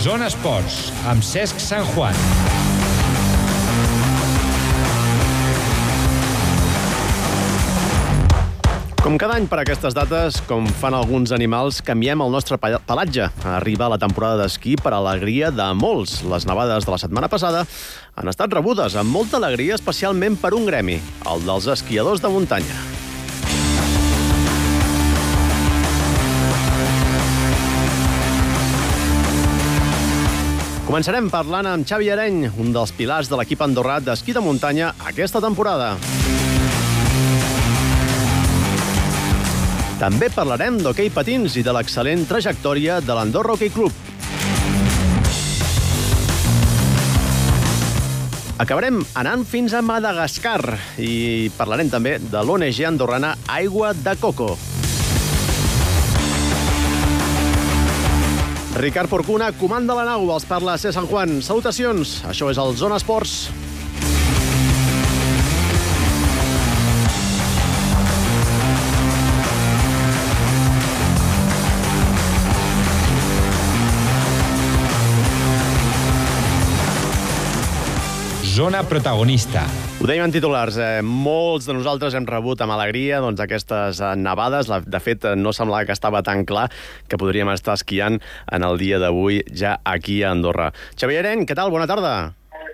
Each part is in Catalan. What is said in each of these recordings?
Zona Esports, amb Cesc Sant Juan. Com cada any per aquestes dates, com fan alguns animals, canviem el nostre pe- pelatge. Arriba la temporada d'esquí per alegria de molts. Les nevades de la setmana passada han estat rebudes amb molta alegria, especialment per un gremi, el dels esquiadors de muntanya. Començarem parlant amb Xavi Areny, un dels pilars de l'equip andorrat d'esquí de muntanya aquesta temporada. També parlarem d'hoquei patins i de l'excel·lent trajectòria de l'Andorra Hockey Club. Acabarem anant fins a Madagascar i parlarem també de l'ONG andorrana Aigua de Coco. Ricard Porcuna comanda la nau, els parla C. Sant Juan. Salutacions, això és el Zona Esports. Zona protagonista. Ho dèiem en titulars, eh, molts de nosaltres hem rebut amb alegria doncs, aquestes eh, nevades. La, de fet, eh, no semblava que estava tan clar que podríem estar esquiant en el dia d'avui ja aquí a Andorra. Xavier Eren, què tal? Bona tarda.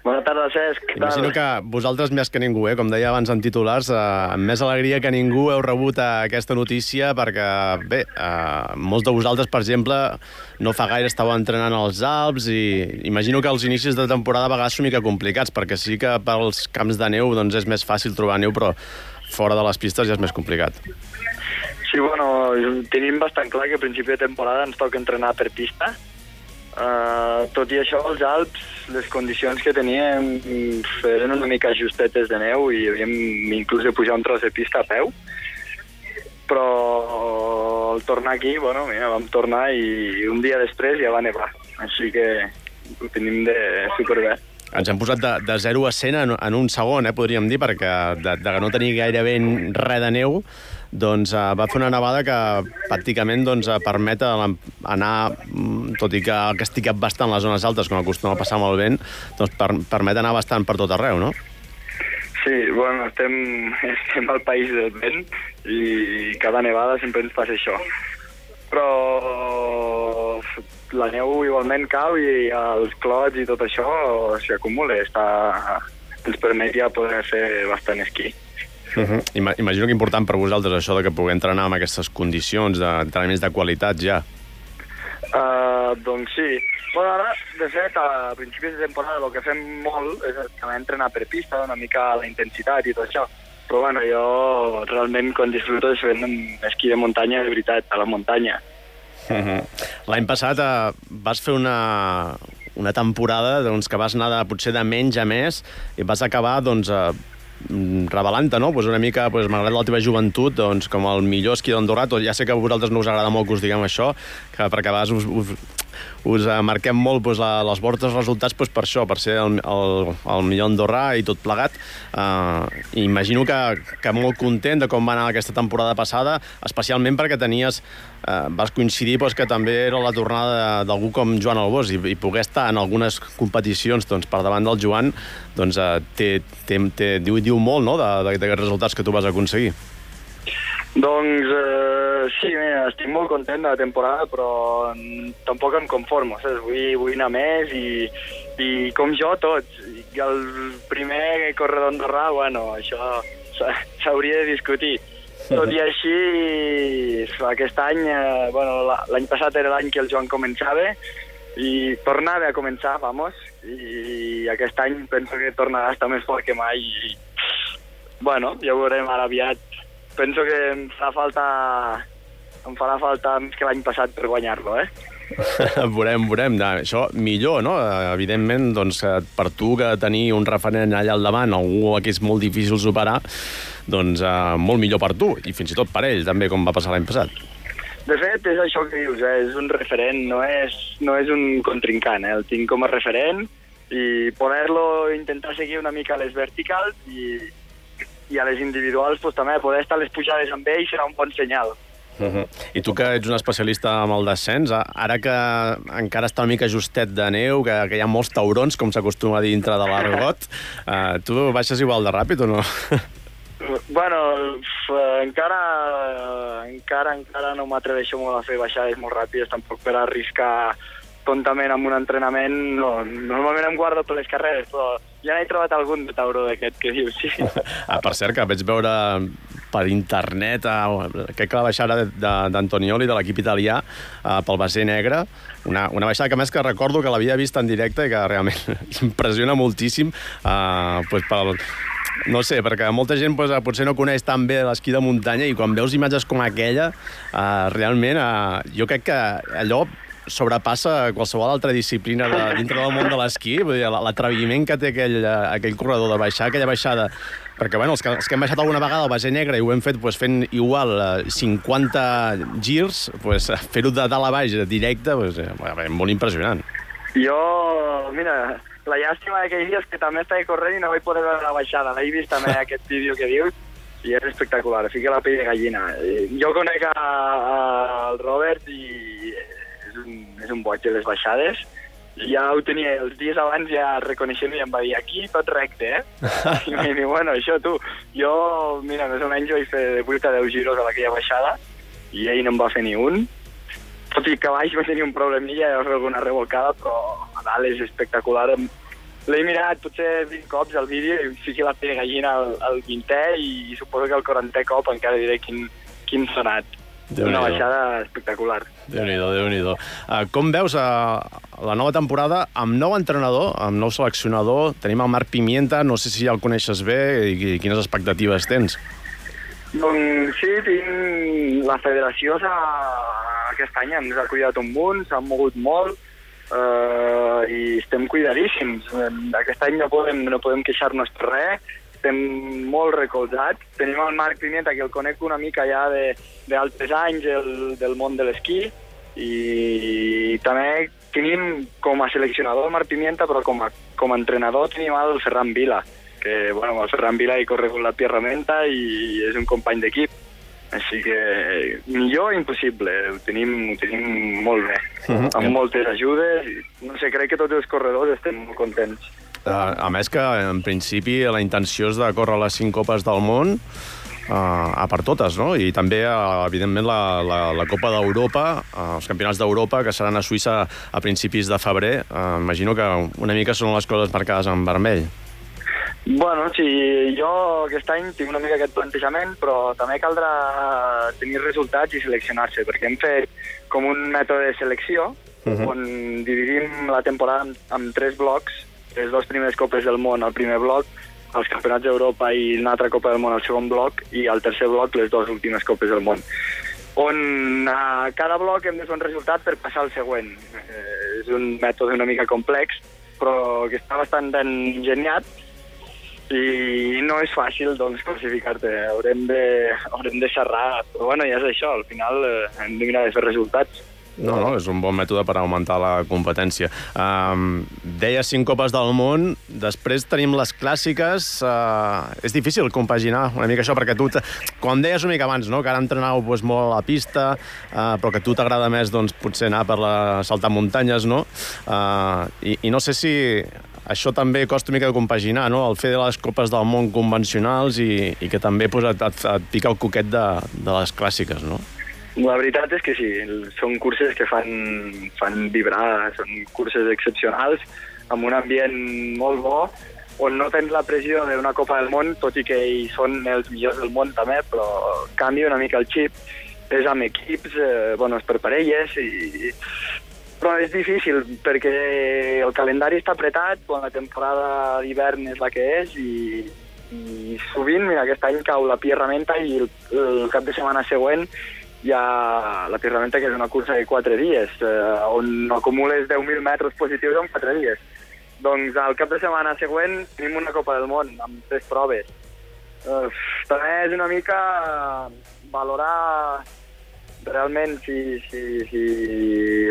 Bona tarda, Cesc. Què tal? Imagino que vosaltres més que ningú, eh, com deia abans en titulars, eh, amb més alegria que ningú heu rebut eh, aquesta notícia perquè, bé, eh, molts de vosaltres, per exemple, no fa gaire estàveu entrenant als Alps i imagino que els inicis de temporada a vegades són mica complicats perquè sí que pels camps de neu doncs és més fàcil trobar neu, però fora de les pistes ja és més complicat. Sí, bueno, tenim bastant clar que a principi de temporada ens toca entrenar per pista. Uh, tot i això, als Alps, les condicions que teníem eren una mica justetes de neu i havíem inclús de pujar un tros de pista a peu. Però al tornar aquí, bueno, mira, vam tornar i un dia després ja va nevar. Així que ho tenim de superbé. Ens hem posat de, de 0 a 100 en, en un segon, eh, podríem dir, perquè de, de no tenir gairebé res de neu, doncs uh, va fer una nevada que pràcticament doncs, uh, permet la- anar, mm, tot i que ha castigat bastant les zones altes, com acostuma a passar amb el vent, doncs per, permet anar bastant per tot arreu, no? Sí, bueno, estem, estem al país del vent i cada nevada sempre ens passa això. Però la neu igualment cau i els clots i tot això s'hi acumula. Està, ens permet ja poder fer bastant esquí. Uh -huh. Ima imagino que important per vosaltres això de que pugueu entrenar amb aquestes condicions d'entrenaments de qualitat ja. Uh, doncs sí. Bueno, ara, de fet, a principis de temporada el que fem molt és també entrenar per pista, una mica la intensitat i tot això. Però bueno, jo realment quan disfruto és fent esquí de muntanya de veritat, a la muntanya. Uh -huh. L'any passat eh, vas fer una, una temporada doncs, que vas anar de, potser de menys a més i vas acabar doncs, mm, revelant-te, no? Pues una mica, pues, malgrat la teva joventut, doncs, com el millor esquí d'Andorra, ja sé que a vosaltres no us agrada molt que us diguem això, que perquè a vegades us, us, us eh, marquem molt doncs, la, els vostres resultats doncs, per això, per ser el, el, el millor andorrà i tot plegat. Uh, imagino que, que molt content de com va anar aquesta temporada passada, especialment perquè tenies, uh, vas coincidir doncs, que també era la tornada d'algú com Joan Albós i, i poder estar en algunes competicions doncs, per davant del Joan doncs, uh, té, té, té, diu, diu molt no? d'aquests resultats que tu vas aconseguir. Doncs eh, sí, mira, estic molt content de la temporada, però tampoc em conformo, saps? Vull, vull anar més i, i com jo, tots. I el primer corredor andorrà, bueno, això s'ha- s'hauria de discutir. Tot i així, aquest any, eh, bueno, la- l'any passat era l'any que el Joan començava i tornava a començar, vamos, i aquest any penso que tornarà a estar més fort que mai i, bueno, ja veurem ara aviat. Penso que em farà falta em farà falta més que l'any passat per guanyar-lo, eh? veurem, veurem. No, Això millor, no? Evidentment, doncs, eh, per tu que tenir un referent allà al davant, algú que és molt difícil superar, doncs eh, molt millor per tu, i fins i tot per ell, també, com va passar l'any passat. De fet, és això que dius, eh? és un referent, no és, no és un contrincant, eh? el tinc com a referent i poder-lo intentar seguir una mica les verticals i, i a les individuals pues, també poder estar a les pujades amb ell serà un bon senyal. Uh -huh. I tu que ets un especialista amb el descens, ara que encara està una mica justet de neu, que, que hi ha molts taurons, com s'acostuma a dir dintre de l'argot, uh, tu baixes igual de ràpid o no? Bueno, encara, encara, encara no m'atreveixo molt a fer baixades molt ràpides, tampoc per arriscar tontament amb un entrenament. No, normalment em guardo per les carreres, però ja n'he trobat algun de tauró d'aquest que dius, sí. Ah, per cert, que vaig veure per internet, eh, crec que la baixada de- de- d'Antonioli, de l'equip italià, eh, pel Basser Negre, una, una baixada que més que recordo que l'havia vist en directe i que realment impressiona moltíssim eh, pues pel, no sé, perquè molta gent pues, potser no coneix tan bé l'esquí de muntanya i quan veus imatges com aquella, eh, realment eh, jo crec que allò sobrepassa qualsevol altra disciplina de, dintre del món de l'esquí, vull dir, l'atreviment que té aquell, eh, aquell corredor de baixar aquella baixada, perquè bueno, els que, els que hem baixat alguna vegada al Bager Negre i ho hem fet pues, fent igual eh, 50 girs, pues, fer-ho de dalt a baix directe, pues, eh, bueno, molt impressionant. Jo, mira, la llàstima d'aquells dies que també estava corrent i no vaig poder veure la baixada. L'he vist també aquest vídeo que dius i és espectacular, fica la pell de gallina. Eh, Jo conec a, a, el Robert i és un, boig de les baixades. Ja ho tenia els dies abans ja reconeixent i em va dir aquí tot recte, eh? I em diu, bueno, això tu. Jo, mira, més o menys vaig fer de 8 a 10 giros a aquella baixada i ell no en va fer ni un tot i que baix va tenir un problemilla, va fer alguna revolcada, però a dalt és espectacular. L'he mirat potser 20 cops al vídeo i sí que la de gallina al, al 20è i suposo que al 40è cop encara diré quin, quin sonat. Déu-n'hi-do. Una baixada espectacular. Déu-n'hi-do, déu nhi déu uh, Com veus uh, la nova temporada amb nou entrenador, amb nou seleccionador? Tenim el Marc Pimienta, no sé si ja el coneixes bé i, i quines expectatives tens. Doncs sí, tinc... la federació s'ha... aquest any ens ha cuidat un munt, s'ha mogut molt eh, i estem cuidadíssims. Eh, Aquest any no podem, no podem queixar-nos per res, estem molt recolzats. Tenim el Marc Pimienta, que el conec una mica ja de- d'altres anys el, del món de l'esquí, i també tenim com a seleccionador el Marc Pimienta, però com a, com a entrenador tenim el Ferran Vila, que bueno, el Ferran Vila he corregut la Pierramenta i és un company d'equip. Així que millor impossible, ho tenim, ho tenim molt bé, Mhm. amb moltes ajudes. No sé, crec que tots els corredors estem molt contents. Uh, a més que, en principi, la intenció és de córrer les cinc copes del món uh, a per totes, no? I també, uh, evidentment, la, la, la Copa d'Europa, uh, els campionats d'Europa, que seran a Suïssa a principis de febrer. Uh, imagino que una mica són les coses marcades en vermell. Bueno, sí, jo aquest any tinc una mica aquest plantejament, però també caldrà tenir resultats i seleccionar-se, perquè hem fet com un mètode de selecció, uh Mhm. -huh. on dividim la temporada en, en tres blocs, les dues primeres copes del món al primer bloc, els campionats d'Europa i una altra Copa del Món al segon bloc, i al tercer bloc les dues últimes copes del món on a cada bloc hem de fer un resultat per passar al següent. Eh, és un mètode una mica complex, però que està bastant ben ingeniat i no és fàcil doncs, classificar-te. Haurem de, haurem de xerrar, però bueno, ja és això, al final eh, hem de mirar de fer resultats. No, no, és un bon mètode per augmentar la competència. Um, deia cinc copes del món, després tenim les clàssiques. Uh, és difícil compaginar una mica això, perquè tu, com deies una mica abans, no? que ara entrenau pues, molt a la pista, uh, però que a tu t'agrada més doncs, potser anar per la saltar muntanyes, no? Uh, i, I no sé si això també costa una mica de compaginar, no? el fer de les copes del món convencionals i, i que també pues, et, et, et pica el coquet de, de les clàssiques, no? La veritat és que sí, són curses que fan, fan vibrar, són curses excepcionals, amb un ambient molt bo, on no tens la pressió d'una Copa del Món, tot i que hi són els millors del món també, però canvia una mica el xip, és amb equips, eh, bueno, és per parelles, i, però és difícil perquè el calendari està apretat quan la temporada d'hivern és la que és i, i sovint, mira, aquest any cau la Pierramenta i el, el cap de setmana següent hi ha la Pierramenta, que és una cursa de 4 dies, eh, on acumules 10.000 metres positius en 4 dies. Doncs al cap de setmana següent tenim una Copa del Món amb tres proves. Uh, també és una mica valorar realment si, si, si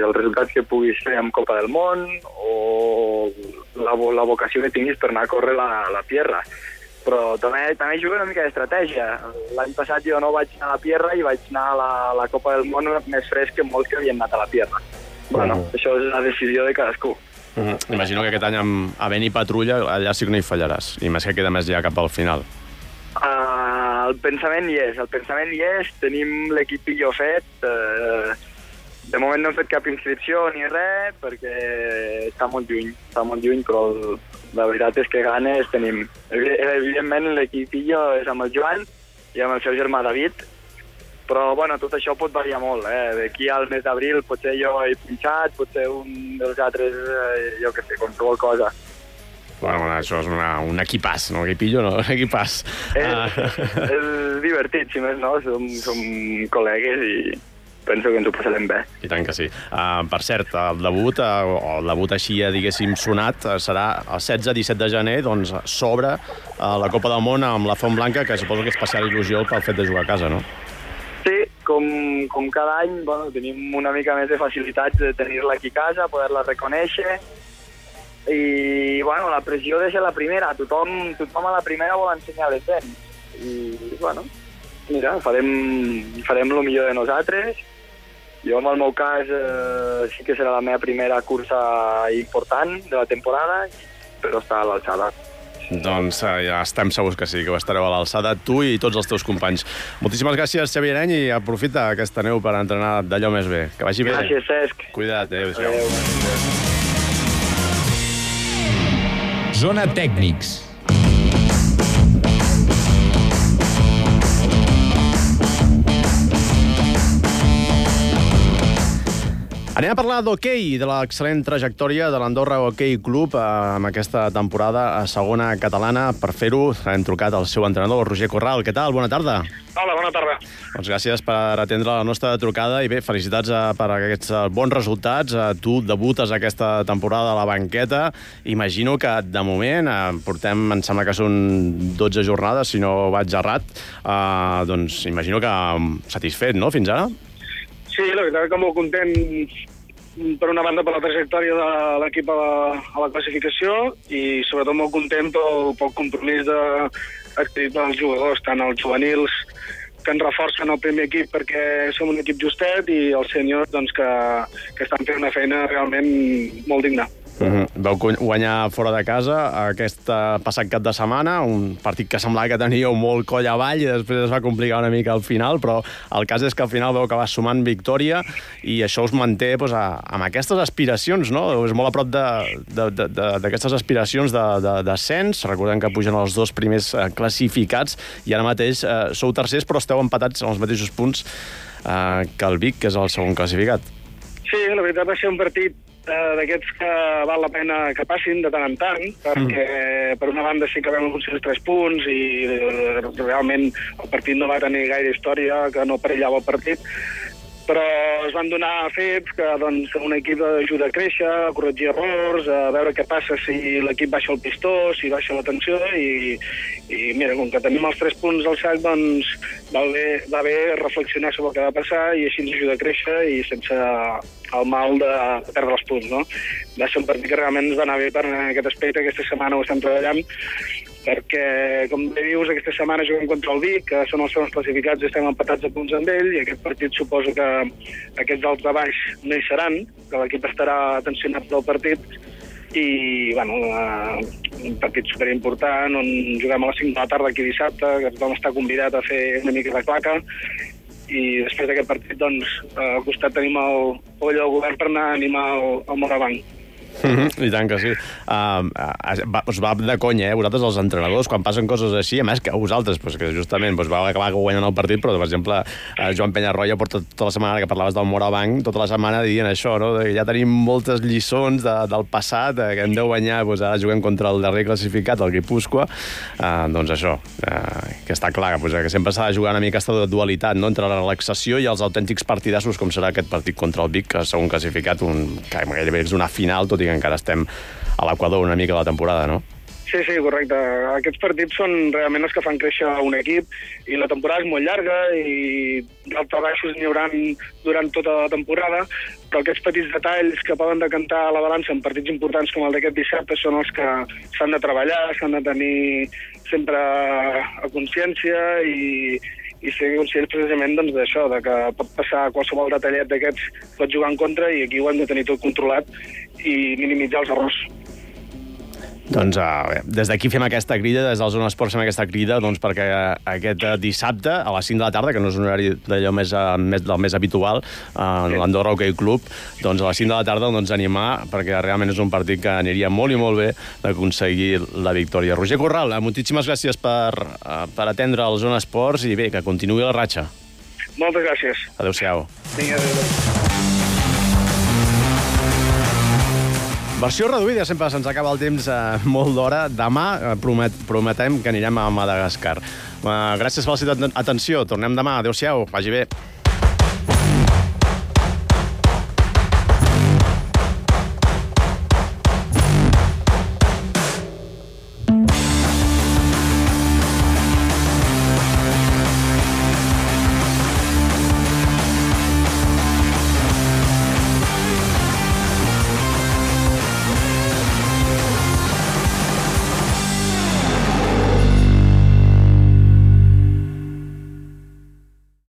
els resultats que puguis fer amb Copa del Món o la, la vocació que tinguis per anar a córrer la, la Pierra. Però també, també juga una mica d'estratègia. L'any passat jo no vaig anar a la Pierra i vaig anar a la, a la Copa del Món més fresc que molts que havien anat a la Pierra. Bueno, Mhm. això és la decisió de cadascú. Mm. Imagino que aquest any amb havent i patrulla allà sí que no hi fallaràs, i més que queda més ja cap al final. Uh, el pensament hi és, el pensament hi és, tenim l'equipillo fet, uh, de moment no hem fet cap inscripció ni res perquè està molt lluny, està molt lluny, però el, la veritat és que ganes tenim. Evi- Evidentment l'equipillo és amb el Joan i amb el seu germà David, però bueno, tot això pot variar molt. Eh? D'aquí al mes d'abril potser jo he pinxat, potser un dels altres, eh, jo què sé, qualsevol cosa. Bueno, això és una, un equipàs, no? Equipillo, no? Equipàs. És, Ah. és divertit, si més no, som, som col·legues i penso que ens ho passarem bé. I tant que sí. Uh, per cert, el debut, uh, o el debut així, eh, diguéssim, sonat, uh, serà el 16-17 de gener, doncs, s'obre uh, la Copa del Món amb la Font Blanca, que suposo que és especial il·lusió pel fet de jugar a casa, no? Sí, com, com cada any bueno, tenim una mica més de facilitats de tenir-la aquí a casa, poder-la reconèixer, i bueno, la pressió de ser la primera, tothom, tothom a la primera vol ensenyar les dents. I bueno, mira, farem, farem el millor de nosaltres. Jo, en el meu cas, eh, sí que serà la meva primera cursa important de la temporada, però està a l'alçada. Doncs uh, ja estem segurs que sí, que ho estareu a l'alçada, tu i tots els teus companys. Moltíssimes gràcies, Xavier Areny, i aprofita aquesta neu per entrenar d'allò més bé. Que vagi bé. Gràcies, Cesc. Cuida't, adéu-siau. Adéu. Zona Tècnics. Anem a parlar d'hoquei, de l'excel·lent trajectòria de l'Andorra Hockey Club eh, amb aquesta temporada a segona catalana. Per fer-ho hem trucat al seu entrenador, Roger Corral. Què tal? Bona tarda. Hola, bona tarda. Doncs gràcies per atendre la nostra trucada i bé, felicitats eh, per aquests eh, bons resultats. Eh, Tu debutes aquesta temporada a la banqueta. Imagino que, de moment, eh, portem, em sembla que són 12 jornades, si no vaig errat, eh, doncs imagino que mm, satisfet, no?, fins ara? Sí, la veritat que molt content per una banda per la trajectòria de l'equip a, la, a la classificació i sobretot molt content pel, pel compromís de, dels jugadors, tant els juvenils que ens reforcen el primer equip perquè som un equip justet i els sèniors doncs, que, que estan fent una feina realment molt digna. Uh -huh. Vau gu- guanyar fora de casa aquest eh, passat cap de setmana, un partit que semblava que teníeu molt coll avall i després es va complicar una mica al final, però el cas és que al final veu que va sumant victòria i això us manté doncs, a, amb aquestes aspiracions, no? És molt a prop de- de- de- de- d'aquestes aspiracions de- de-. Recordem que pugen els dos primers eh, classificats i ara mateix eh, sou tercers però esteu empatats en els mateixos punts eh, que el Vic, que és el segon classificat. Sí, la veritat va ser un partit d'aquests que val la pena que passin de tant en tant, perquè per una banda sí que vam aconseguir els tres punts i eh, realment el partit no va tenir gaire història, que no perillava el partit, però es van donar fets que doncs, un equip ajuda a créixer, a corregir errors, a veure què passa si l'equip baixa el pistó, si baixa la tensió, i, i mira, com que tenim els tres punts al sac, doncs va bé, va bé reflexionar sobre el que va passar i així ens ajuda a créixer i sense el mal de perdre els punts, no? Va ser un partit que realment ens va anar bé per aquest aspecte, aquesta setmana ho estem treballant, perquè, com bé dius, aquesta setmana juguem contra el Vic, que són els segons classificats i estem empatats a punts amb ell, i aquest partit suposo que aquests dels de baix no hi seran, que l'equip estarà tensionat del partit, i, bueno, eh, un partit superimportant, on juguem a les 5 de la tarda aquí dissabte, que tothom està convidat a fer una mica de claca, i després d'aquest partit, doncs, al costat tenim el poll del govern per anar a animar el, el Morabanc. Mm I tant que sí. Uh, va, us va de conya, eh? Vosaltres, els entrenadors, quan passen coses així, a més que vosaltres, pues, que justament pues, vau acabar guanyant el partit, però, per exemple, Joan Penyarroia porta tota la setmana que parlaves del Morabanc, tota la setmana dient això, no? De que ja tenim moltes lliçons de, del passat, eh, que hem de guanyar, pues, ara juguem contra el darrer classificat, el Guipúscoa, uh, doncs això, uh, que està clar, pues, que sempre s'ha de jugar una mica aquesta dualitat, no?, entre la relaxació i els autèntics partidassos, com serà aquest partit contra el Vic, que segon classificat, un, que gairebé és una final, tot i que encara estem a l'equador una mica de la temporada, no? Sí, sí, correcte. Aquests partits són realment els que fan créixer un equip i la temporada és molt llarga i els baixos n'hi haurà durant tota la temporada, però aquests petits detalls que poden decantar la balança en partits importants com el d'aquest dissabte són els que s'han de treballar, s'han de tenir sempre a consciència i, i ser conscients precisament doncs, d'això, de que pot passar qualsevol detallet d'aquests, pot jugar en contra i aquí ho hem de tenir tot controlat i minimitzar els errors. Doncs uh, bé, des d'aquí fem aquesta crida, des del Zona Esports fem aquesta crida doncs, perquè aquest uh, dissabte a les 5 de la tarda, que no és un horari d'allò més, més, del més habitual, uh, en l'Andorra Hockey Club, doncs a les 5 de la tarda doncs, animar, perquè realment és un partit que aniria molt i molt bé d'aconseguir la victòria. Roger Corral, moltíssimes gràcies per, uh, per atendre el Zona Esports i bé, que continuï la ratxa. Moltes gràcies. Adéu-siau. Vinga, adéu. Versió reduïda, sempre se'ns acaba el temps eh, molt d'hora. Demà eh, promet, prometem que anirem a Madagascar. Eh, gràcies per la seva atenció. Tornem demà. Adéu-siau. Vagi bé.